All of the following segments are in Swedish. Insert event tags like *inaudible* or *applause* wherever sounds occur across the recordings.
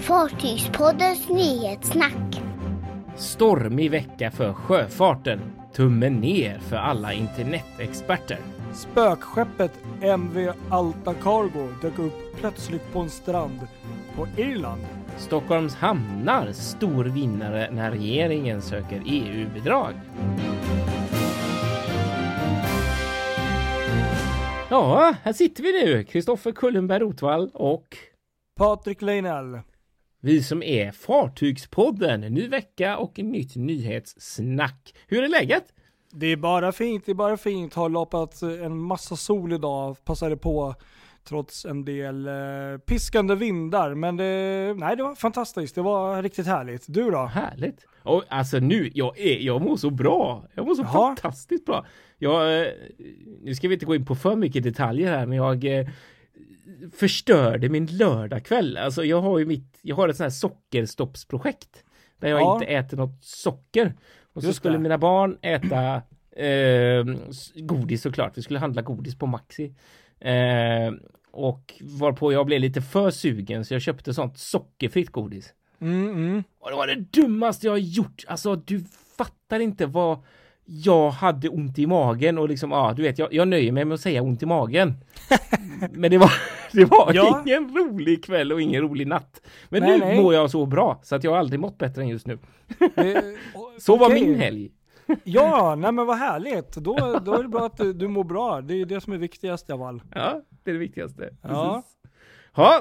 Fartygspoddens nyhetssnack. Stormig vecka för sjöfarten. Tummen ner för alla internetexperter. Spökskeppet MV Alta Cargo dök upp plötsligt på en strand på Irland. Stockholms hamnar stor vinnare när regeringen söker EU-bidrag. Ja, här sitter vi nu, Kristoffer Kullenberg Rotvall och Patrik Leinell. Vi som är Fartygspodden. Ny vecka och nytt nyhetssnack. Hur är läget? Det är bara fint, det är bara fint. Har loppat en massa sol idag, passade på trots en del eh, piskande vindar. Men det, nej, det var fantastiskt, det var riktigt härligt. Du då? Härligt. Och alltså nu, jag, är, jag mår så bra. Jag mår så Jaha. fantastiskt bra. Jag, eh, nu ska vi inte gå in på för mycket detaljer här, men jag eh, förstörde min lördagkväll. Alltså jag har ju mitt, jag har ett sånt här sockerstoppsprojekt. Där jag Ja. inte äter något socker. Och så Just skulle det. mina barn äta eh, godis såklart. Vi skulle handla godis på Maxi. Eh, och varpå jag blev lite för sugen så jag köpte sånt sockerfritt godis. Mm, mm. Och det var det dummaste jag har gjort. Alltså du fattar inte vad jag hade ont i magen och liksom, ja du vet, jag, jag nöjer mig med att säga ont i magen. *laughs* Men det var, det var Ja. ingen rolig kväll och ingen rolig natt. Men Nej, nu nej. mår jag så bra så att jag har aldrig mått bättre än just nu. Det- *laughs* Så var okej. min helg. Ja, nej men vad härligt. Då, då är det bra att du, mår bra. Det är det som är viktigast av allt. Ja, det är det viktigaste. Precis. Ja,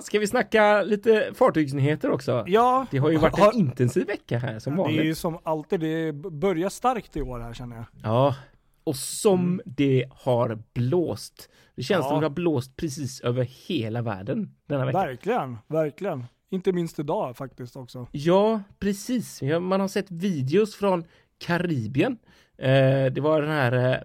ska vi snacka lite fartygsnyheter också? Ja, Det har ju varit har- en intensiv vecka här som det är vanligt. ju som alltid, det börjar starkt i år här känner jag. Ja, och som det har blåst. Det känns Ja. som det har blåst precis över hela världen denna vecka. Verkligen, verkligen. Inte minst idag faktiskt också. Ja, precis. Ja, Man har sett videos från Karibien. Eh, det var den här, eh,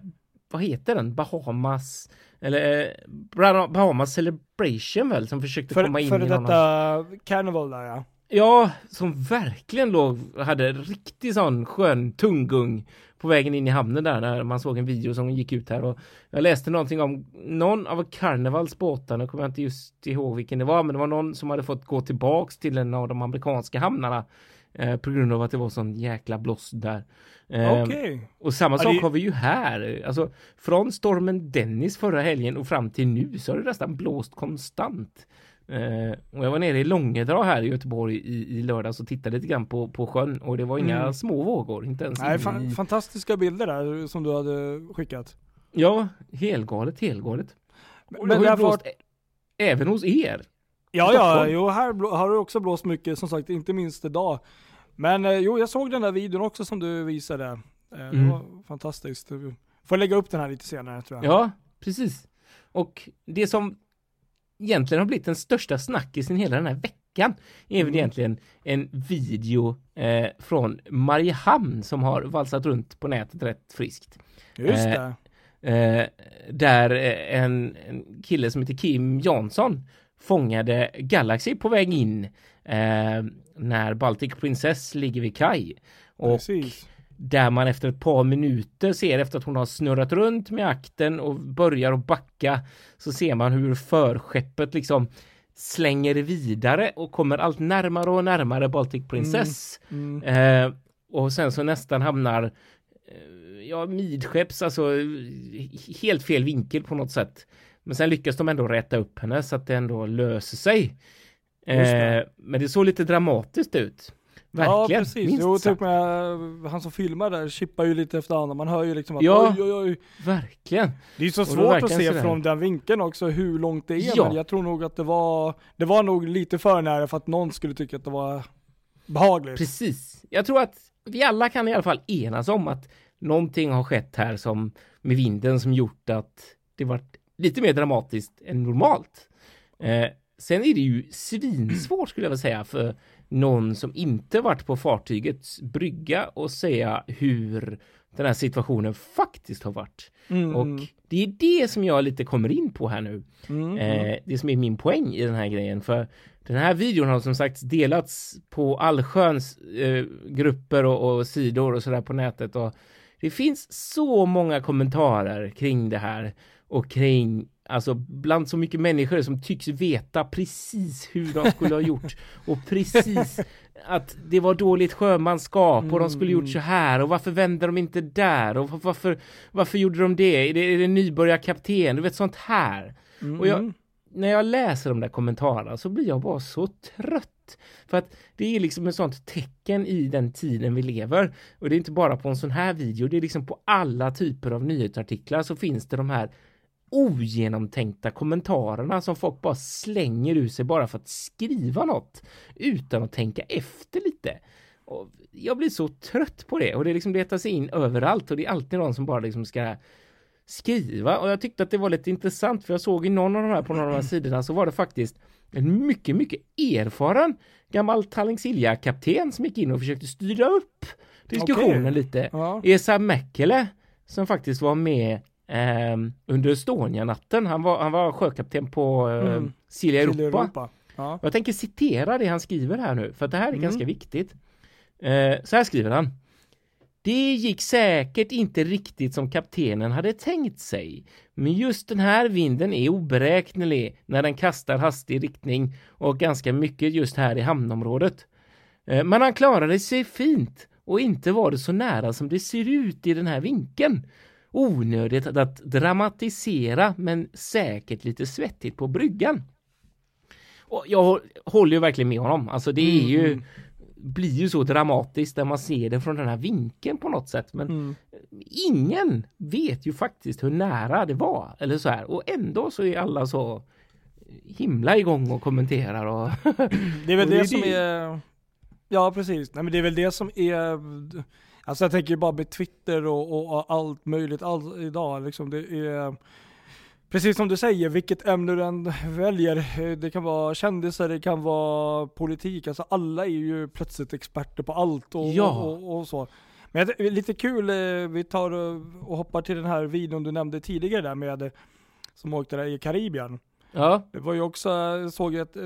vad heter den? Bahamas, eller eh, Bahamas Celebration väl, som försökte komma För, in för i någon detta Carnival där ja. Ja, som verkligen låg, hade riktig sån skön tunggung på vägen in i hamnen där när man såg en video som gick ut här och jag läste någonting om någon av Carnivals båtar, nu kommer jag inte just ihåg vilken det var, men det var någon som hade fått gå tillbaks till en av de amerikanska hamnarna eh, på grund av att det var sån jäkla blåst där. Eh, Okej. och samma sak det- har vi ju här. Alltså från stormen Dennis förra helgen och fram till nu så har det nästan blåst konstant. Eh, och jag var nere i Långedra här i Göteborg i, i lördags och tittade lite grann på, på sjön och det var inga Mm. små vågor, inte ens Nej, fan, fantastiska bilder där som du hade skickat. Ja, helgalet, helgalet. Och det Men har ju blåst ä- även hos er. Ja, ja, jo här har det också blåst mycket som sagt, inte minst idag. Men eh, jo, jag såg den där videon också som du visade. Eh, det Mm. var fantastiskt. Får lägga upp den här lite senare tror jag. Ja, precis. Och det som egentligen har blivit den största snackisen hela den här veckan är väl Mm. egentligen en video eh, från Mariehamn som har valsat runt på nätet rätt friskt. Just Eh, det. Eh, där en, en kille som heter Kim Jansson fångade Galaxy på väg in eh, när Baltic Princess ligger vid kaj. Och Precis. där man efter ett par minuter ser efter att hon har snurrat runt med akten och börjar att backa så ser man hur förskeppet liksom slänger vidare och kommer allt närmare och närmare Baltic Princess. Mm. Eh, och sen så nästan hamnar eh, ja, midskepps, alltså helt fel vinkel på något sätt. Men sen lyckas de ändå rätta upp henne så att det ändå löser sig. Det. Eh, men det såg lite dramatiskt ut. Ja Verkligen, precis, minst jo, typ med, han som filmar där chippar ju lite efter annan. Man hör ju liksom att Ja. oj, oj, oj. Verkligen. Det är så svårt att se sådär. från den vinkeln också hur långt det är. Ja. Men jag tror nog att det var, det var nog lite för nära för att någon skulle tycka att det var behagligt. Precis. Jag tror att vi alla kan i alla fall enas om att någonting har skett här som med vinden som gjort att det varit lite mer dramatiskt än normalt. Eh, sen är det ju svinsvårt skulle jag vilja säga för någon som inte varit på fartygets brygga och säga hur den här situationen faktiskt har varit. Mm, Och det är det som jag lite kommer in på här nu. mm. Eh, det som är min poäng i den här grejen. För den här videon har som sagt delats på allsköns eh, grupper och, och sidor och sådär på nätet. Och det finns så många kommentarer kring det här och kring Alltså bland så mycket människor som tycks veta precis hur de skulle ha gjort *laughs* och precis att det var dåligt sjömanskap och de skulle gjort så här och varför vände de inte där och varför, varför gjorde de det? Är det, är det nybörjarkapten? Du vet sånt här. Och jag, när jag läser de där kommentarerna så blir jag bara så trött. För att det är liksom ett sånt tecken i den tiden vi lever. Och det är inte bara på en sån här video, det är liksom på alla typer av nyhetsartiklar så finns det de här ogenomtänkta kommentarerna som folk bara slänger ur sig bara för att skriva något utan att tänka efter lite. Och jag blir så trött på det och det liksom letar sig in överallt och det är alltid någon som bara liksom ska skriva och jag tyckte att det var lite intressant för jag såg i någon av de här på några av de här sidorna så var det faktiskt en mycket, mycket erfaren gammal Tallingsilja kapten som gick in och försökte styra upp diskussionen Okej. lite. Ja. Esa Mäkelä som faktiskt var med eh, under Estonia-natten. Han var, han var sjökapten på eh, Mm. Silja Till Europa. Ja. Jag tänker citera det han skriver här nu, för det här är Mm. ganska viktigt. Eh, så här skriver han. Det gick säkert inte riktigt som kaptenen hade tänkt sig. Men just den här vinden är oberäknelig när den kastar hastig riktning och ganska mycket just här i hamnområdet. Eh, Men han klarade sig fint och inte var det så nära som det ser ut i den här vinkeln. Onödigt att dramatisera men säkert lite svettigt på bryggan. Och jag hå- håller ju verkligen med honom. Alltså det är ju Mm. blir ju så dramatiskt när man ser det från den här vinkeln på något sätt. Men Mm. ingen vet ju faktiskt hur nära det var eller så här och ändå så är alla så himla igång och kommenterar och Det är väl *laughs* Och det, det som är, ja precis, nej men det är väl det som är, alltså jag tänker bara med Twitter och, och, allt möjligt allt idag liksom, det är Precis som du säger, vilket ämne du än väljer, eh, det kan vara kändisar, det kan vara politik, alltså alla är ju plötsligt experter på allt och, Ja. och, och, så. Men lite kul, eh, vi tar och hoppar till den här videon du nämnde tidigare där med, eh, som åkte där i Karibien. ja, Det var ju också, jag såg ett, eh,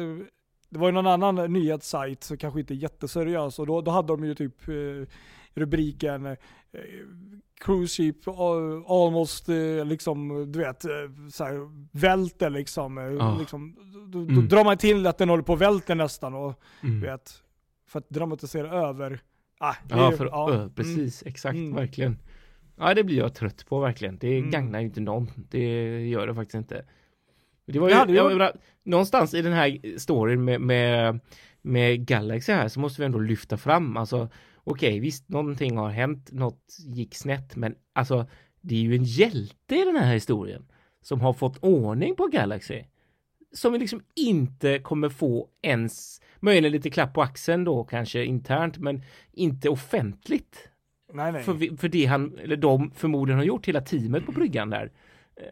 det var ju någon annan nyhetssajt, så kanske inte jätteseriös, och då, då hade de ju typ eh, rubriken eh, Cruise ship al- almost eh, liksom, du vet, eh, så här, välter liksom. eh, Ja. liksom då, då Mm. drar man till att den håller på att välta nästan och mm. vet, för att dramatisera över. Ah, ja, ju- för, ja, ö, precis, exakt, Mm. verkligen. Ja, det blir jag trött på verkligen. Det Mm. gagnar ju inte någon. Det gör det faktiskt inte. Det var Det ju, hade ju- jag menar, någonstans i den här storyn med, med, med Galaxy här så måste vi ändå lyfta fram, alltså okej, visst, någonting har hänt, något gick snett, men alltså det är ju en hjälte i den här historien som har fått ordning på Galaxy. Som vi liksom inte kommer få ens, möjligen lite klapp på axeln då kanske internt, men inte offentligt. Nej nej. För, för det han, eller de förmodligen har gjort, hela teamet på bryggan där,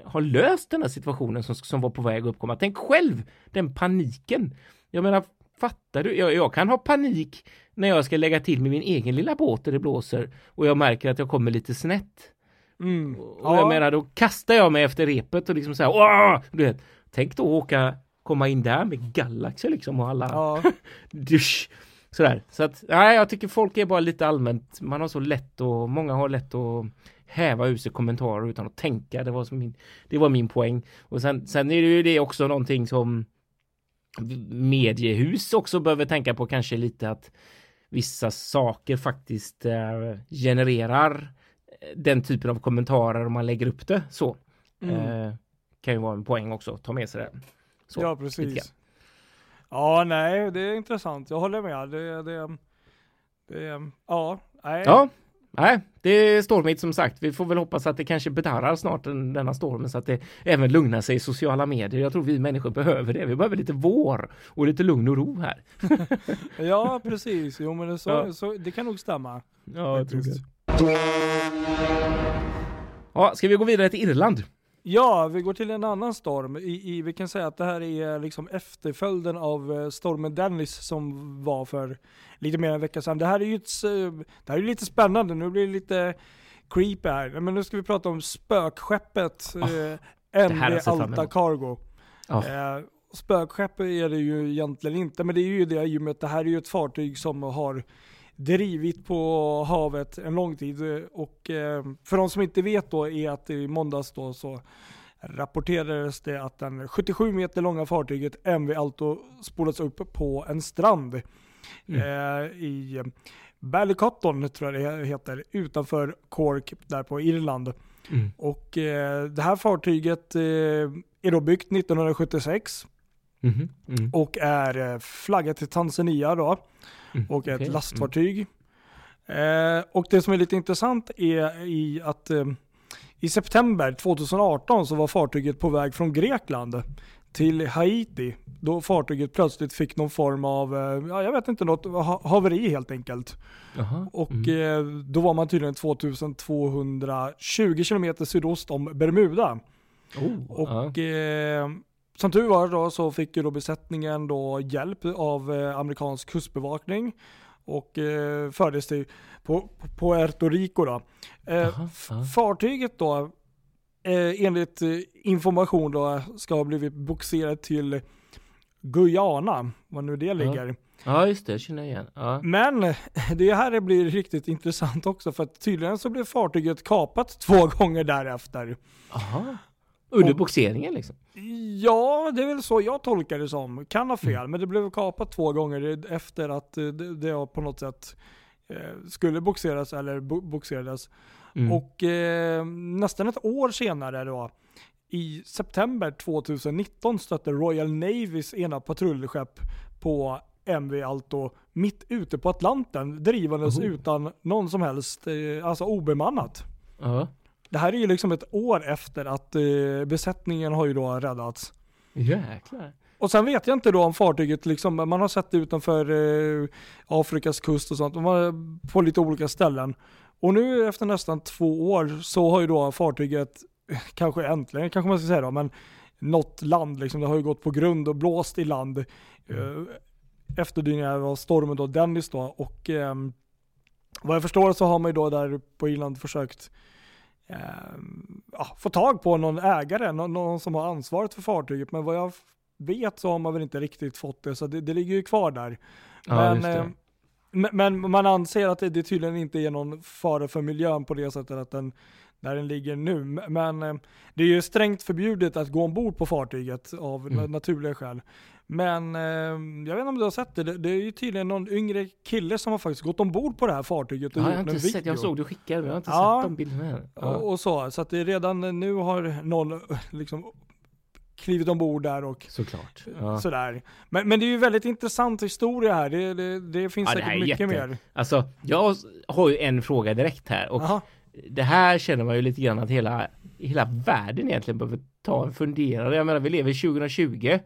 har löst den här situationen som, som var på väg att uppkomma. Tänk själv den paniken. Jag menar, fattar du? Jag, jag kan ha panik när jag ska lägga till med min egen lilla båt där det blåser och jag märker att jag kommer lite snett. Mm. Och jag menar, då kastar jag mig efter repet och liksom så här, Åh! du vet, tänk då åka, komma in där med Galaxy liksom och alla Ja. *laughs* dusch. Sådär. Så att, nej, jag tycker folk är bara lite allmänt, man har så lätt och många har lätt att häva ur sig kommentarer utan att tänka. Det var, som min, det var min poäng. Och sen, sen är det ju det också någonting som mediehus också behöver tänka på kanske lite att vissa saker faktiskt eh, genererar den typen av kommentarer om man lägger upp det så. Mm. Eh, kan ju vara en poäng också, ta med sig det. Så, ja, precis. Ja, nej, det är intressant. Jag håller med. Det, det, det, ja, nej. Ja, nej, det är stormigt som sagt. Vi får väl hoppas att det kanske bedarrar snart den, denna stormen så att det även lugnar sig i sociala medier. Jag tror vi människor behöver det. Vi behöver lite vår och lite lugn och ro här. *laughs* Ja, precis. Jo, men det, så, Ja. Så, det kan nog stämma. Ja, jag tror det. Ja, ska vi gå vidare till Irland? Ja, vi går till en annan storm. I, i, vi kan säga att det här är liksom efterföljden av eh, stormen Dennis som var för lite mer än en vecka sedan. Det här är ju ett, det här är lite spännande. Nu blir det lite creepy här. Men nu ska vi prata om spökskeppet eh, här har MV fram Alta. Cargo. Ja. Eh, spökskepp är det ju egentligen inte, men det är ju det i och med att det här är ju ett fartyg som har drivit på havet en lång tid. Och eh, för de som inte vet då är att i måndags då så rapporterades det att den 77 meter långa fartyget MV Alto spolats upp på en strand Mm. eh, i Ballycotton tror jag det heter, utanför Cork där på Irland. Mm. Och eh, det här fartyget eh, är då byggt 1976 Mhm. Mm. och är eh, flaggat till Tanzania då Mm. och ett Okej. lastfartyg. Eh, och det som är lite intressant är i att eh, i september 2018 så var fartyget på väg från Grekland till Haiti. Då fartyget plötsligt fick någon form av, eh, ja, jag vet inte, något ha- haveri helt enkelt. Jaha. Och Mm. eh, då var man tydligen 2220 km sydost om Bermuda. Oh, Och eh, som tur var då så fick ju då besättningen då hjälp av eh, amerikansk kustbevakning och eh, fördes till på, på Puerto Rico då. Eh, ja. Fartyget då eh, enligt information då ska ha blivit boxerat till Guyana, var nu det ligger. ja, just det. Känner jag igen. Ja. Men *laughs* det här blir riktigt intressant också för att tydligen så blev fartyget kapat två *laughs* gånger därefter. Aha. Under boxeringen liksom? Ja, det är väl så jag tolkar det som. Kan ha fel, men det blev kapat två gånger efter att eh, det, det på något sätt eh, skulle boxeras eller bo, boxerades. Mm. Och eh, nästan ett år senare då, i september 2019 stötte Royal Navys ena patrullskepp på MV Alto mitt ute på Atlanten, drivandes Oh. utan någon som helst, eh, alltså obemannat. Ja. Det här är ju liksom ett år efter att eh, besättningen har ju då räddats. Jäklar. Och sen vet jag inte då om fartyget liksom, man har sett det utanför eh, Afrikas kust och sånt, på lite olika ställen. Och nu efter nästan två år så har ju då fartyget, eh, kanske äntligen kanske man ska säga då, men nått land liksom. Det har ju gått på grund och blåst i land. Eh, efterdyningar av stormen då, Dennis då. Och ehm, vad jag förstår så har man ju då där på Irland försökt ja, få tag på någon ägare, någon, någon som har ansvaret för fartyget. Men vad jag vet så har man väl inte riktigt fått det, så det, det ligger ju kvar där. Ja, men, eh, men, man anser att det, det tydligen inte är någon fara för miljön på det sättet att den, där den ligger nu. Men eh, det är ju strängt förbjudet att gå ombord på fartyget av Mm. na- naturliga skäl. Men eh, jag vet inte om du har sett det, det, det är ju tydligen någon yngre kille som har faktiskt gått ombord på det här fartyget och Ja, gjort en video. sett, jag såg du skickade, men jag har inte Ja. sett de bilderna än. Ja. och, och så, så att det redan nu har någon *laughs* liksom klivit ombord där och Såklart. Ja. sådär. Men, men det är ju väldigt intressant historia här, det, det, det finns Ja, det här säkert är mycket jätte- mer. Alltså, jag har ju en fråga direkt här och Aha. det här känner man ju lite grann att hela, hela världen egentligen behöver ta en funderare. Jag menar, vi lever 2020.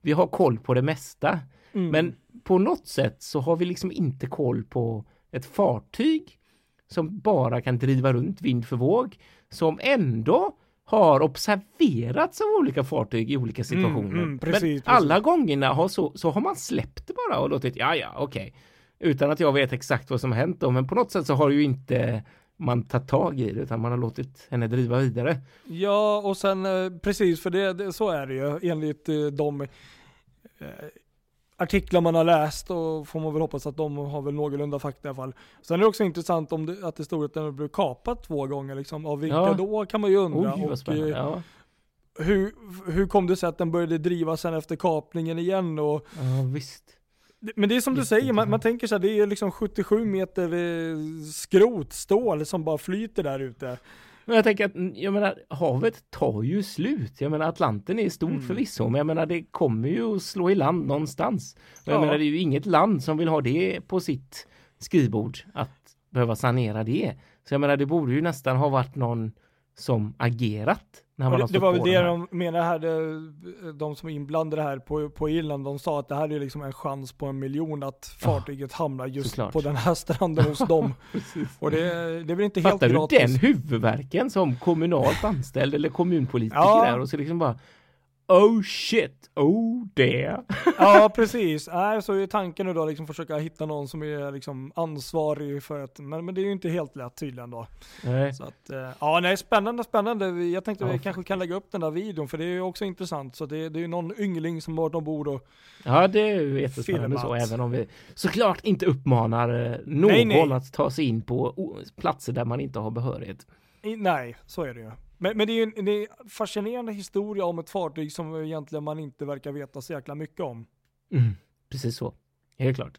Vi har koll på det mesta. Mm. Men på något sätt så har vi liksom inte koll på ett fartyg som bara kan driva runt vind för våg, som ändå har observerats av olika fartyg i olika situationer. mm, precis, Men precis. alla gångerna har så, så har man släppt det bara och låtit, ja ja, okej. Utan att jag vet exakt vad som har hänt då, men på något sätt så har ju inte man tagit tag i det, utan man har låtit henne driva vidare. Ja, och sen eh, precis, för det, det, så är det ju enligt eh, de eh, artiklar man har läst och får man väl hoppas att de har väl någorlunda fakta i alla fall. Sen är det också intressant om det, att det stod att den blev kapad två gånger liksom. Av vilka Ja. då kan man ju undra. Oj, och, eh, Ja, hur, hur kom det sig att den började driva sen efter kapningen igen? Och, ja visst. Men det är som du säger, man, man tänker så här, det är liksom 77 meter skrotstål som bara flyter där ute. Men jag tänker att, jag menar, havet tar ju slut. Jag menar, Atlanten är stort Mm. förvisso, men jag menar, det kommer ju att slå i land någonstans. Och jag Ja. menar, det är ju inget land som vill ha det på sitt skrivbord, att behöva sanera det. Så jag menar, det borde ju nästan ha varit någon som agerat det, det var väl det här. de menade här, det, de som är inblandade här på, på Irland, de sa att det här är liksom en chans på en miljon att fartyget hamnar just såklart. på den här stranden hos dem. *laughs* Och det, det är väl inte helt Fattar du gratis. den huvudvärken som kommunalt anställd eller kommunpolitiker Ja. där och så liksom bara Oh shit, oh there. *laughs* Ja, precis. Nej, så är tanken nu då liksom försöka hitta någon som är liksom ansvarig för att, men, men det är ju inte helt lätt tydligen då. Nej. Så att, eh, ja nej, spännande, spännande. Jag tänkte Ja. vi kanske kan lägga upp den där videon, för det är ju också intressant. Så det, det är ju någon yngling som varit ombord och Ja, det är ju jättespännande så, även om vi såklart inte uppmanar eh, någon Nej, nej. att ta sig in på platser där man inte har behörighet. i, nej, så är det ju. Men, men det är ju en, det är en fascinerande historia om ett fartyg som egentligen man inte verkar veta så jäkla mycket om. Mm, precis så. Helt klart.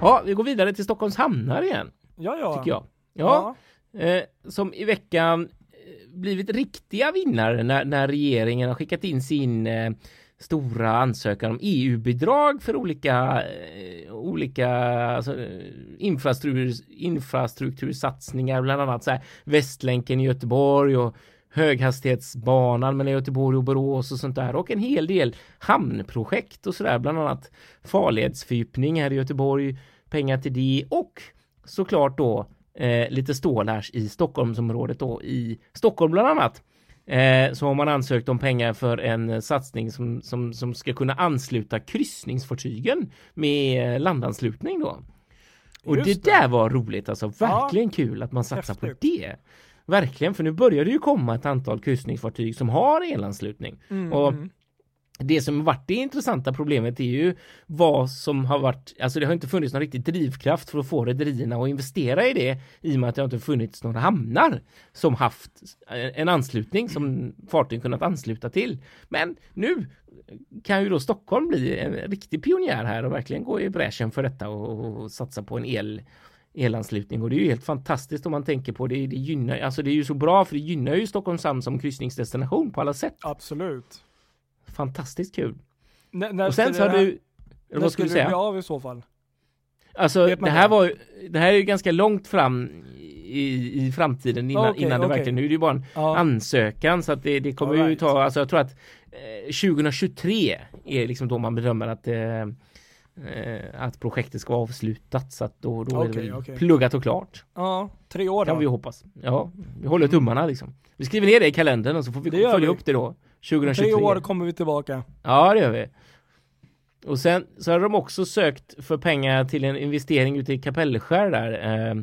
Ja, vi går vidare till Stockholms hamnar igen, Ja, ja. tycker jag. Ja, Eh, som i veckan eh, blivit riktiga vinnare när, när regeringen har skickat in sin eh, stora ansökan om EU-bidrag för olika, eh, olika alltså, eh, infrastruktur, infrastruktursatsningar, bland annat så här, Västlänken i Göteborg och höghastighetsbanan mellan Göteborg och Borås och sånt där och en hel del hamnprojekt och sådär, bland annat farledsfördjupning här i Göteborg, pengar till det och såklart då eh, lite stålars i Stockholmsområdet då i Stockholm bland annat. Eh, så har man ansökt om pengar för en satsning som, som, som ska kunna ansluta kryssningsfartygen med landanslutning då. Och Just det där var roligt alltså, verkligen kul att man satsar på det. Verkligen, för nu börjar det ju komma ett antal kryssningsfartyg som har elanslutning. Mm, Och det som har varit det intressanta problemet är ju vad som har varit, alltså det har inte funnits någon riktig drivkraft för att få rederierna att investera i det i och med att det inte funnits några hamnar som haft en anslutning som fartyg kunnat ansluta till. Men nu kan ju då Stockholm bli en riktig pionjär här och verkligen gå i bräschen för detta och, och satsa på en el elanslutning och det är ju helt fantastiskt om man tänker på det. Det gynnar, alltså det är ju så bra för det gynnar ju Stockholms hamn som kryssningsdestination på alla sätt. Absolut. Fantastiskt kul. N- när Och sen så har du, när vad skulle du säga? bli av i så fall? Alltså det här det? var det här är ju ganska långt fram i, i framtiden innan, Okej, innan det okej. verkligen, nu är det ju bara en Ja. ansökan så att det, det kommer All ju right. ta, alltså jag tror att eh, 2023 är liksom då man bedömer att eh, eh, att projektet ska vara avslutat så att då, då är det väl okej. pluggat och klart. ja, tre år Kan då. vi ju hoppas. Ja, vi håller tummarna liksom. Vi skriver ner det i kalendern och så får vi Det följa vi. upp det då. Om 2023. tre år kommer vi tillbaka. Ja, det gör vi. Och sen så har de också sökt för pengar till en investering ute i Kapellskär där. Eh,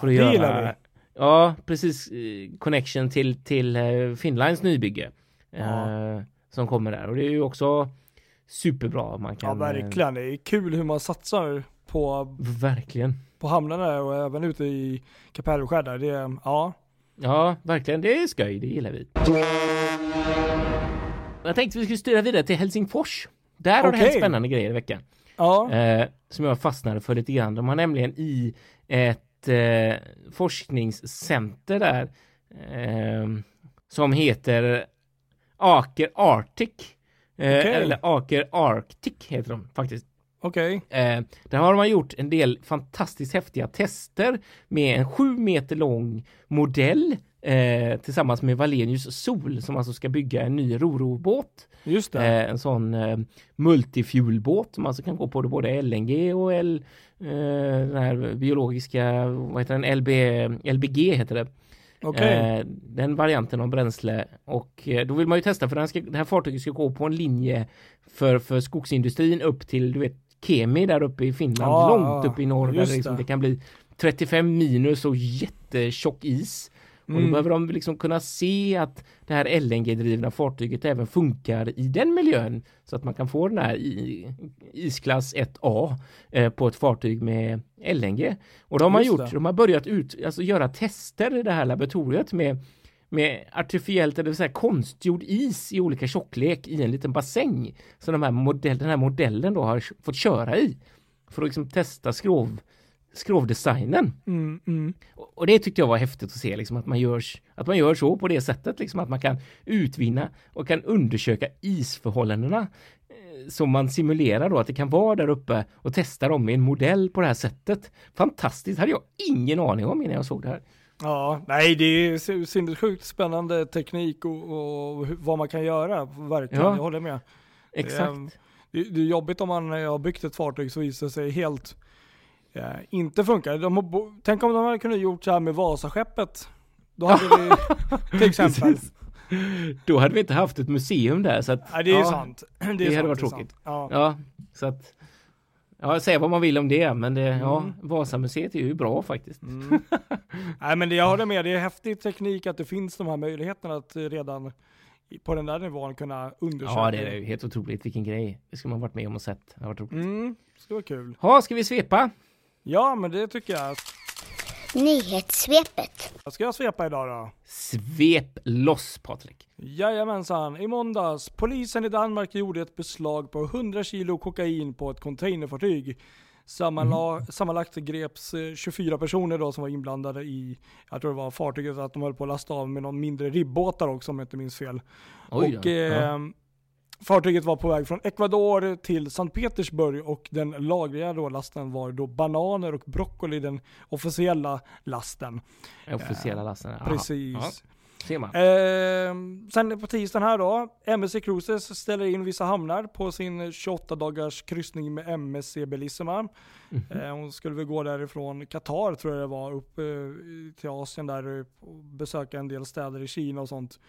för att det göra, vi. Ja, precis. eh, Connection till, till eh, Finlands nybygge. Eh, Ja. Som kommer där. Och det är ju också superbra. Man kan, Ja, verkligen. Det är kul hur man satsar på, Eh, verkligen. på hamnarna och även ute i Kapellskär där. Det ja. Ja, verkligen. Det är skoj. Det gillar vi. Jag tänkte vi skulle styra vidare till Helsingfors. Där har det hänt spännande grejer i veckan. Ja, eh, som jag fastnade för lite grann. De har nämligen i ett eh, forskningscenter där eh, som heter Aker Arctic. Eh, Okej. Eller Aker Arctic heter de faktiskt. Okej. Eh, där har man gjort en del fantastiskt häftiga tester med en sju meter lång modell eh, tillsammans med Wallenius Sol som alltså ska bygga en ny rorobåt. Just det. Eh, en sån eh, multifuelbåt som alltså kan gå på både LNG och L, eh, den här biologiska, vad heter den, LB, LBG heter det. Okej. Eh, den varianten av bränsle och eh, då vill man ju testa för den ska, det här fartyget ska gå på en linje för, för skogsindustrin upp till du vet Kemi där uppe i Finland, Ja, långt upp i norr där just det, liksom, det. kan bli 35 minus och jättetjock is. Och då Mm. behöver de liksom kunna se att det här LNG-drivna fartyget även funkar i den miljön så att man kan få den här i, isklass 1A eh, på ett fartyg med LNG. Och de har Just gjort, det. de har börjat ut, alltså göra tester i det här laboratoriet med med artificiellt, eller så här konstgjord is i olika tjocklek i en liten bassäng. Så de här modell, den här modellen då har fått köra i. För att liksom testa skrov, skrovdesignen. Mm, mm. Och det tyckte jag var häftigt att se, liksom, att, man gör, att man gör så på det sättet, liksom, att man kan utvinna och kan undersöka isförhållandena eh, som man simulerar då, att det kan vara där uppe och testa dem med en modell på det här sättet. Fantastiskt, hade jag ingen aning om innan jag såg det här. Ja, nej det är sinnessjukt spännande teknik och, och vad man kan göra. Verkligen, Ja. jag håller med. Exakt. Det, det är jobbigt om man eh, har byggt ett fartyg så visar det sig helt eh, inte funka. Har, tänk om de hade kunnat gjort så här med Vasaskeppet. Då hade vi *laughs* till exempel. Precis. Då hade vi inte haft ett museum där så att Nej, det är ja, sant. *clears throat* Det, är det sant, hade varit tråkigt. Ja. Ja, så att Ja, säga vad man vill om det, men det, ja, Mm. Vasamuseet är ju bra faktiskt. Mm. *laughs* Nej men det, jag håller med, det är häftig teknik att det finns de här möjligheterna att eh, redan på den där nivån kunna undersöka. Ja, det är ju helt otroligt. Vilken grej. Det ska man varit med om och sett. Det har varit roligt. Mm, det var kul. Ja, ska vi svepa? Ja men det tycker jag. Nyhetssvepet. Vad ska jag svepa idag då? Svep loss Patrik. Jajamensan, i måndags. Polisen i Danmark gjorde ett beslag på 100 kilo kokain på ett containerfartyg. Sammanla Sammanlagt greps eh, 24 personer då som var inblandade i, jag tror det var fartyget, att de höll på att lasta av med någon mindre ribbåtar också om jag inte minns fel. Oj och eh, ja. Fartyget var på väg från Ecuador till Sankt Petersburg och den lagliga då lasten var då bananer och broccoli, den officiella lasten. Officiella lasten. Aha. Precis. Ja, ser man. Eh, sen på tisdagen här då, MSC Cruises ställer in vissa hamnar på sin 28 dagars kryssning med MSC Bellissima. Mhm. Eh, hon skulle väl gå därifrån Qatar tror jag det var, upp eh, till Asien där eh, och besöka en del städer i Kina och sånt.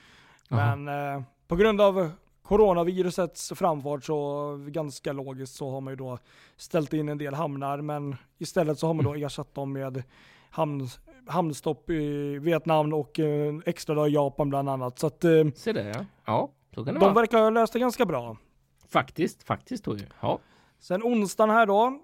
Aha. Men eh, på grund av coronavirusets framfart så ganska logiskt så har man ju då ställt in en del hamnar men istället så har man då Mm. ersatt dem med hamn, hamnstopp i Vietnam och eh, extra dag i Japan bland annat. Så att eh, Se där ja. Ja, så kan det de vara. verkar ha löst det ganska bra. Faktiskt, faktiskt då ju. Ja. Sen onsdagen här då,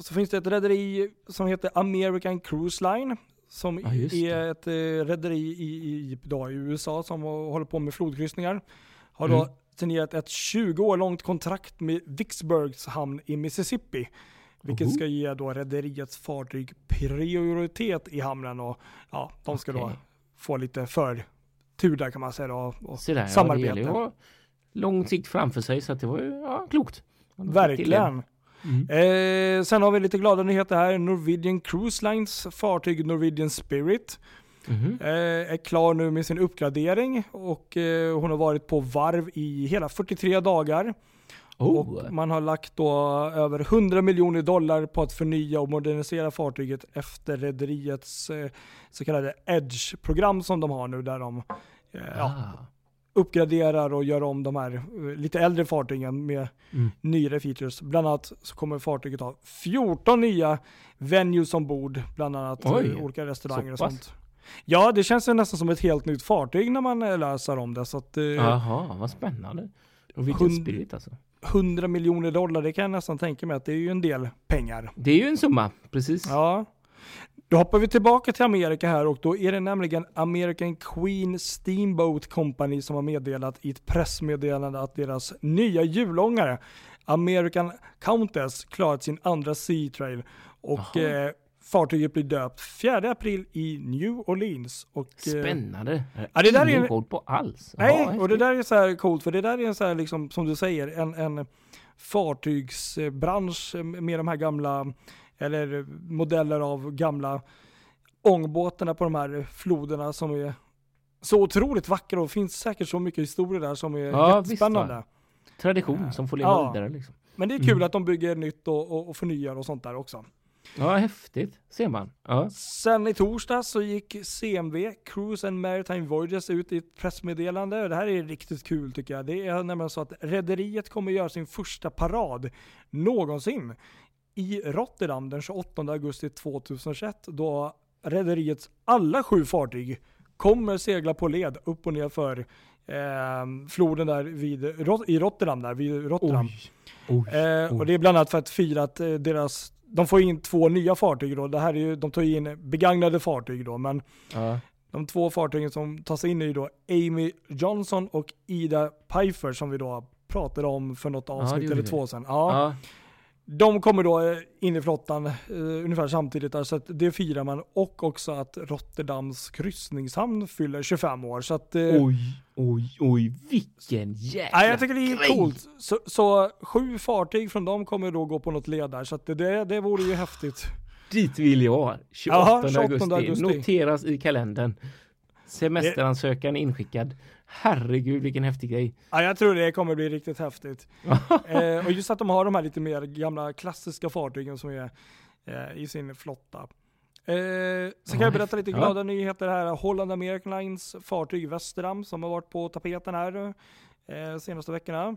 så finns det ett rederi som heter American Cruise Line. Som Ja, det. är ett eh, rederi i, i, då, i USA som håller på med flodkryssningar. Har då Mm. Signerat ett 20 år långt kontrakt med Vicksburgs hamn i Mississippi. Vilket ska ge då rederiets fartyg prioritet i hamnen och ja, de ska då Okej. få lite förtur där kan man säga då. Och där, ja, det samarbete. ha lång sikt framför sig så att det var ju ja, klokt. Verkligen. Mm. Eh, sen har vi lite glada nyheter här. Norwegian Cruise Lines fartyg Norwegian Spirit Mhm. eh, är klar nu med sin uppgradering och eh, hon har varit på varv i hela 43 dagar. Oh. Och man har lagt då över 100 miljoner dollar på att förnya och modernisera fartyget efter rederiets eh, så kallade Edge-program som de har nu där de eh, ja, Ah. uppgraderar och gör om de här lite äldre fartygen med Mm. nyare features. Bland annat så kommer fartyget ha 14 nya venues ombord, bland annat Oj, olika restauranger och sånt. Ja, det känns ju nästan som ett helt nytt fartyg när man eh, läser om det. Så att eh, Jaha, vad spännande. Och vilken Hund- spirit alltså. 100 miljoner dollar, det kan jag nästan tänka mig att det är ju en del pengar. Det är ju en summa, precis. Ja. Då hoppar vi tillbaka till Amerika här och då är det nämligen American Queen Steamboat Company som har meddelat i ett pressmeddelande att deras nya hjulångare American Countess klarat sin andra Sea Trail och eh, fartyget blir döpt 4 april i New Orleans. Och, eh, Spännande. Ja, det där är Ingen en- koll på alls. Nej, och det där är så här coolt för det där är en så här liksom, som du säger, en, en fartygsbransch med de här gamla, eller modeller av gamla ångbåtarna på de här floderna som är så otroligt vackra och finns säkert så mycket historier där som är Ja, visst, jättespännande. va? Tradition som får leva Ja. vidare liksom. Men det är kul Mm. att de bygger nytt och, och, och förnyar och sånt där också. Ja, häftigt. Ser man. Ja. Sen i torsdag så gick CMV, Cruise and Maritime Voyages, ut i ett pressmeddelande. Det här är riktigt kul tycker jag. Det är nämligen så att rederiet kommer göra sin första parad någonsin i Rotterdam den 28 augusti 2021 då rederiets alla sju fartyg kommer segla på led upp och ner för eh, floden där vid, i Rotterdam där vid Rotterdam. Oj. Eh, Oj. och det är bland annat för att fira att eh, deras, de får in två nya fartyg då. Det här är ju, de tar ju in begagnade fartyg då, men Ja. de två fartygen som tas in är ju då Amy Johnson och Ida Pfeiffer som vi då pratade om för något avsnitt gjorde eller två sedan. Ja, Ja. De kommer då eh, in i flottan eh, ungefär samtidigt där, så att det firar man. Och också att Rotterdams kryssningshamn fyller 25 år. Så att, eh, Oj, oj, oj, vilken jäkla Ja, jag tycker det är grej. coolt. Så, så sju fartyg från dem kommer då gå på något led där, så att det, det vore ju häftigt. Dit vill jag. 28, Jaha, 28 augusti. augusti. Noteras i kalendern. Semesteransökan inskickad. Herregud vilken häftig grej. Ja, jag tror det kommer bli riktigt häftigt. *laughs* eh, och just att de har de här lite mer gamla klassiska fartygen som är eh, i sin flotta. Eh, så kan Ja, jag berätta lite ja. glada nyheter här. Holland American Lines fartyg Västerdam som har varit på tapeten här eh, senaste veckorna.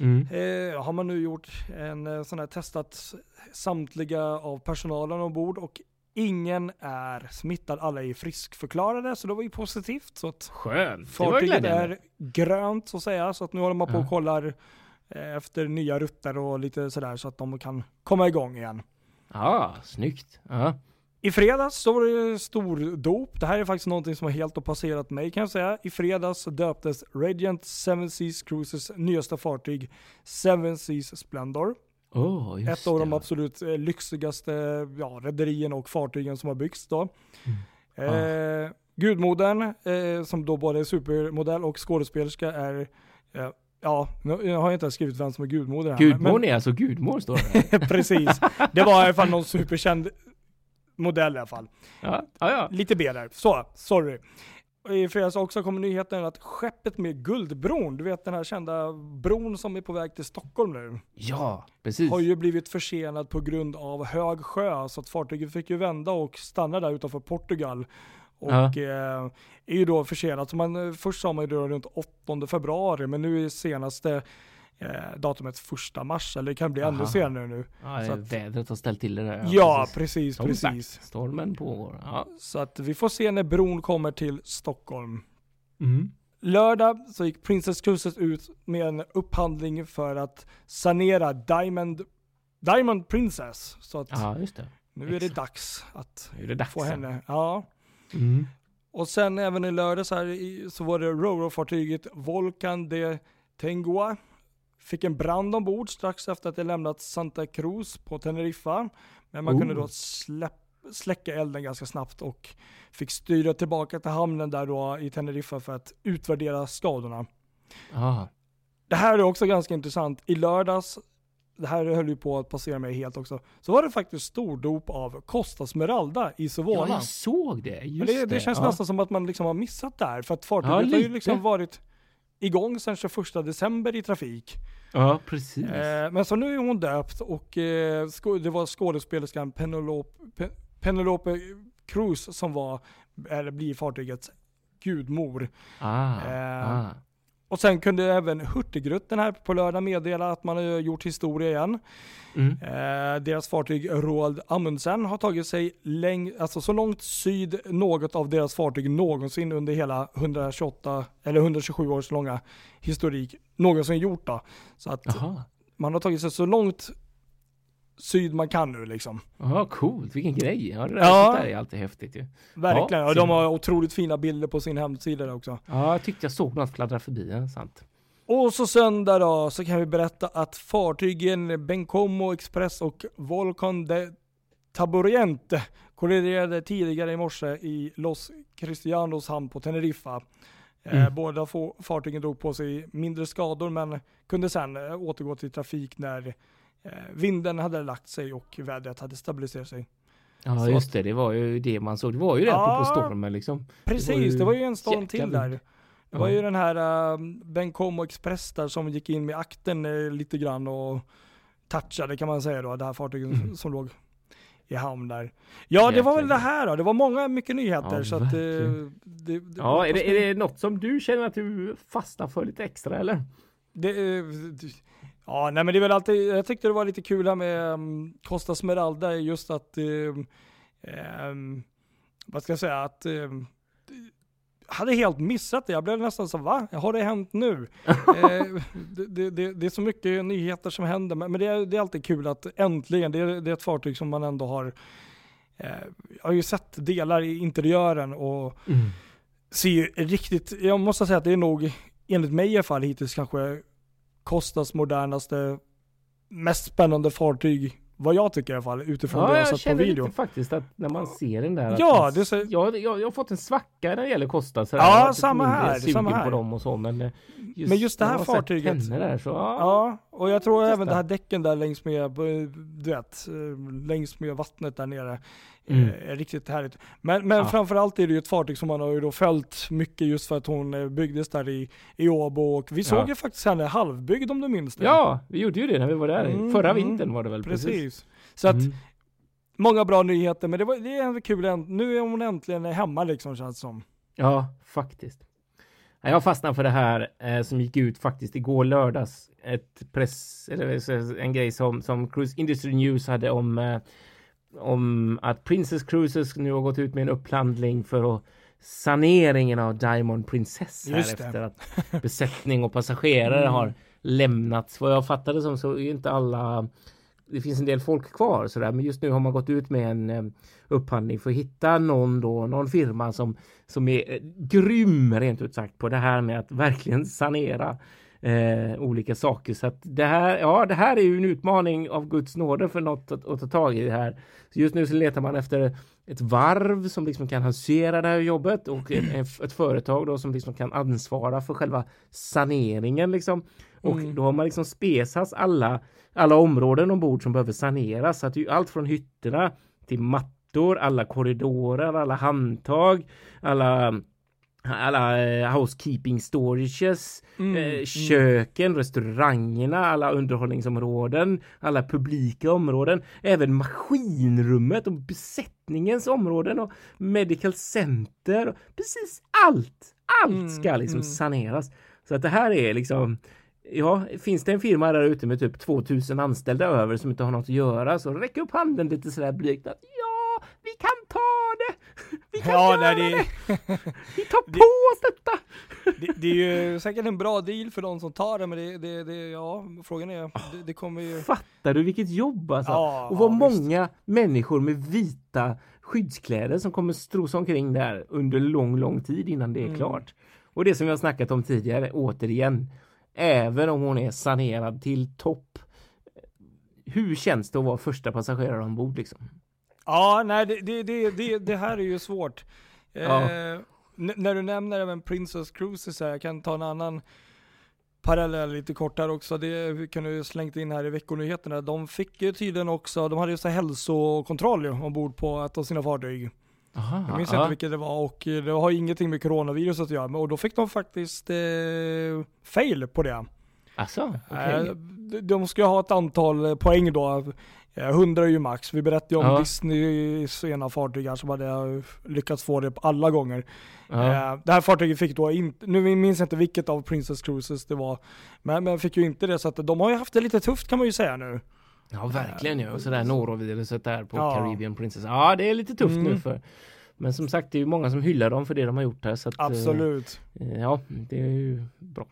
Mm. Eh, har man nu gjort en eh, sån här testat samtliga av personalen ombord och ingen är smittad. Alla är friskförklarade så det var ju positivt. Så att Skönt. Fartyget är grönt så att säga. Så att nu håller man på och Ja. kollar eh, efter nya rutter och lite sådär så att de kan komma igång igen. Ja, snyggt. Ja. I fredags så var det stor dop. Det här är faktiskt någonting som har helt och passerat mig kan jag säga. I fredags döptes Radiant Seven Seas Cruises nyaste fartyg Seven Seas Splendor. Oh, Ett av de det. absolut eh, lyxigaste ja, rederierna och fartygen som har byggts då. Mm. Eh, Gudmodern, eh, som då både är supermodell och skådespelerska är, eh, ja, nu jag har jag inte skrivit vem som är gudmoder här. Gudmor är alltså gudmor står det. *laughs* Precis. Det var i alla fall någon superkänd modell i alla fall. Ja, ja, ja. Lite B där. Så, sorry. I fredags också kom nyheten att skeppet med Guldbron, du vet den här kända bron som är på väg till Stockholm nu, ja precis. har ju blivit försenad på grund av hög sjö. Så att fartyget fick ju vända och stanna där utanför Portugal. Och Ja. eh, är ju då försenat. Så man, eh, först sa man ju då runt 8 februari, men nu är senaste eh, datumet första mars, eller det kan bli ännu Aha. senare nu. Ja, så att- vädret har ställt till det där. Ja, precis, Som precis. sagt, stormen pågår. Ja. Så att vi får se när bron kommer till Stockholm. Mm. Lördag så gick Princess Cruises ut med en upphandling för att sanera Diamond, Diamond Princess. Så att ja, just det. nu är det exakt. dags att det dags. få henne. Ja. Mm. Och sen även i lördag så, här, så var det Roro-fartyget Volcan de Tengua. Fick en brand ombord strax efter att det lämnat Santa Cruz på Teneriffa. Men man Oh. kunde då släpp, släcka elden ganska snabbt och fick styra tillbaka till hamnen där då i Teneriffa för att utvärdera skadorna. Ja. Det här är också ganska intressant. I lördags, det här höll ju på att passera mig helt också, så var det faktiskt stordop av Costa Smeralda i ja, Sovana. jag såg det. Just Men det, det känns ja. nästan som att man liksom har missat där, för att fartyget Ja, har ju liksom varit igång sedan 21 december i trafik. Ja, precis. Eh, men så nu är hon döpt och eh, det var skådespelerskan Penelope, Pe- Penelope Cruz som var, eller blir fartygets gudmor. ah, eh, ah. Och sen kunde även Hurtigruten här på lördag meddela att man har gjort historia igen. Mm. Eh, deras fartyg Roald Amundsen har tagit sig läng- alltså så långt syd något av deras fartyg någonsin under hela 128 eller 127 års långa historik någonsin gjort då. Så att Jaha. man har tagit sig så långt syd man kan nu liksom. Ja, coolt. Vilken grej. Ja, det där, Ja. där är alltid häftigt ju. Verkligen. Ja, och de har otroligt fina bilder på sin hemsida där också. Ja, jag tyckte jag såg något fladdra förbi. Ja, sant. Och så söndag då så kan vi berätta att fartygen Bencomo Express och Volcan de Taboriente kolliderade tidigare i morse i Los Cristianos hamn på Teneriffa. Eh, Mm. Båda få- fartygen drog på sig mindre skador men kunde sen eh, återgå till trafik när eh, vinden hade lagt sig och vädret hade stabiliserat sig. Ja, Så just det. Det var ju det man såg. Det var ju det Ja. apropå stormen liksom. Precis, det var ju en storm till där. Det var Ja. ju den här uh, Bencomo Express där som gick in med akten eh, lite grann och touchade kan man säga då, det här fartyget Mm. som låg i hamn där. Ja, det var väl det här då. Det var många, mycket nyheter. Ja, så att, eh, det, det, Ja, är det, är det något som du känner att du fastnar för lite extra eller? det, eh, ja, nej men det är väl alltid, jag tyckte det var lite kul här med um, Costa Smeralda, just att, um, vad ska jag säga, att um, hade helt missat det. Jag blev nästan så va? Har det hänt nu? *laughs* eh, det, det, det, är så mycket nyheter som händer, men det är, det är alltid kul att äntligen, det är, det är ett fartyg som man ändå har, eh, jag har ju sett delar i interiören och ser ju riktigt, jag måste säga att det är nog, enligt mig i alla fall hittills kanske Costas modernaste, mest spännande fartyg, vad jag tycker i alla fall, utifrån det Ja, jag jag sett på känner video. lite faktiskt att när man ser den där. Ja, det ser- jag, jag, jag har fått en svacka när det gäller Costa. Så Ja, jag samma här, samma här. på dem och så, men eh, just, Men just det här fartyget- Där, så, ja. Ja, och jag tror även det här däcken där längs med, du vet, eh, längs med vattnet där nere. Mm. eh, Är riktigt härligt. Men, men Ja. framförallt är det ju ett fartyg som man har ju då följt mycket just för att hon eh, byggdes där i, i Åbo och vi såg Ja. ju faktiskt henne halvbyggd om du minns det. ja, vi gjorde ju det när vi var där. Mm, Förra mm. vintern var det väl? precis. Så att Mm. många bra nyheter, men det, var, det är ändå kul, nu är hon äntligen hemma liksom känns som. Ja, faktiskt. Ja, Jag fastnade för det här eh, som gick ut faktiskt igår lördags. Ett press, eller en grej som, som Cruise Industry News hade om, eh, om att Princess Cruises nu har gått ut med en upphandling för att saneringen av Diamond Princess här efter att besättning och passagerare Mm. har lämnats. Vad jag fattade som så är inte alla det finns en del folk kvar sådär, men just nu har man gått ut med en eh, upphandling för att hitta någon då, någon firma som, som är eh, grym rent ut sagt på det här med att verkligen sanera eh, olika saker. Så att det här, ja, det här är ju en utmaning av Guds nåde för något att, att ta tag i det här. Så just nu så letar man efter ett varv som liksom kan hantera det här jobbet och ett, ett företag då som liksom kan ansvara för själva saneringen liksom. Och Mm. då har man liksom spesats alla, alla områden ombord som behöver saneras. Så att det är ju allt från hytterna till mattor, alla korridorer, alla handtag, alla alla eh, housekeeping storages, Mm, eh, mm. köken, restaurangerna, alla underhållningsområden, alla publika områden, även maskinrummet och besättningens områden och medical center. Och precis allt! Allt ska Mm, liksom mm. saneras. Så att det här är liksom Ja, finns det en firma där ute med typ 2000 anställda över som inte har något att göra så räck upp handen lite sådär blygt att vi kan ta det! *laughs* Vi kan Ja, göra nej, det! *laughs* Vi tar det- på oss detta! det, det är ju säkert en bra deal för de som tar det, men det, det, det ja, frågan är, det, det kommer ju... Fattar du vilket jobb alltså? Ja, och vad ja, visst. många människor med vita skyddskläder som kommer strosa omkring där under lång, lång tid innan det är Mm. klart. Och det som vi har snackat om tidigare, återigen, även om hon är sanerad till topp. Hur känns det att vara första passagerare ombord liksom? Ja, nej det, det, det, det, det här är ju svårt. Ja. Eh, när du nämner även Princess Cruises här, jag kan ta en annan parallell lite kortare också. Det kunde ju slängt in här i veckonyheterna. De fick ju tydligen också, de hade ju så här hälsokontroll ju ombord på ett av sina fartyg. Aha, Jag minns ja. inte vilket det var och eh, det har ingenting med coronavirus att göra. Och då fick de faktiskt eh, fail på det. Alltså, okej. Eh, de- ska ha ett antal poäng då. Eh, 100 är ju max. Vi berättade ju om Ja. Disneys ena fartyg här som hade eh, lyckats få det på alla gånger. ja. Eh, Det här fartyget fick då inte, nu minns jag inte vilket av Princess Cruises det var, men, men fick ju inte det så att de har ju haft det lite tufft kan man ju säga nu. ja, verkligen ju. Och sådär noroviruset där på Ja. Caribbean Princess. Ja, det är lite tufft nu Mm. för men som sagt, det är ju många som hyllar dem för det de har gjort här. Så att, eh, Absolut. Ja, det är ju bra.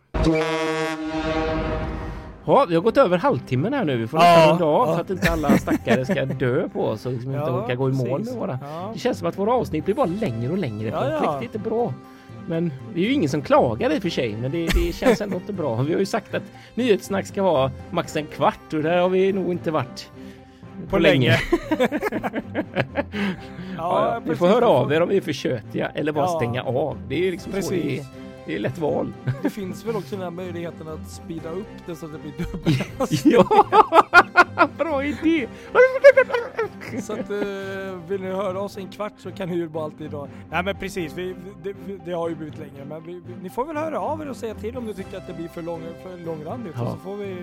Ja, vi har gått över halvtimmen här nu. Vi får Ja, nästan runda av ja. så att inte alla stackare ska *laughs* dö på oss och liksom inte orkar gå i mål precis. med våra. Ja. Det känns som att våra avsnitt blir bara längre och längre. Ja, på ja. riktigt är bra. Men det är ju ingen som klagar i och för sig, men det, det känns ändå inte bra. Vi har ju sagt att nyhetssnack ska vara max en kvart och där har vi nog inte varit På länge. *laughs* Ja, ja. Vi precis. får höra av er om vi är för tjötiga eller bara Ja. stänga av. Det är ju liksom så det är. Det är lätt val. Det finns väl också den här möjligheten att speeda upp det så att det blir dubbelt. ja, *laughs* bra idé. Så att eh, vill ni höra oss en kvart så kan ni ju bara alltid då. Nej men precis, vi, det, det har ju blivit längre. Men vi, vi, ni får väl höra av er och säga till om ni tycker att det blir för, lång, för långrandigt. Ja. Och så får vi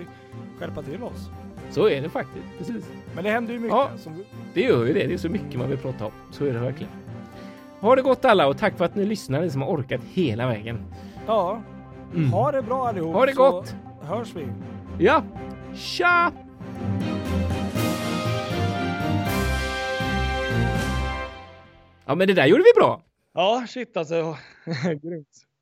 skärpa till oss. Så är det faktiskt. Precis. Men det händer ju mycket. Ja. Som, Det gör ju det. Det är så mycket man vill prata om. Så är det verkligen. Ha det gott alla och tack för att ni lyssnar, ni som har orkat hela vägen. ja, Mm. ha det bra allihop. Ha det så gott! hörs vi. Ja, tja! Ja, men det där gjorde vi bra. Ja, shit alltså. *laughs* Grymt.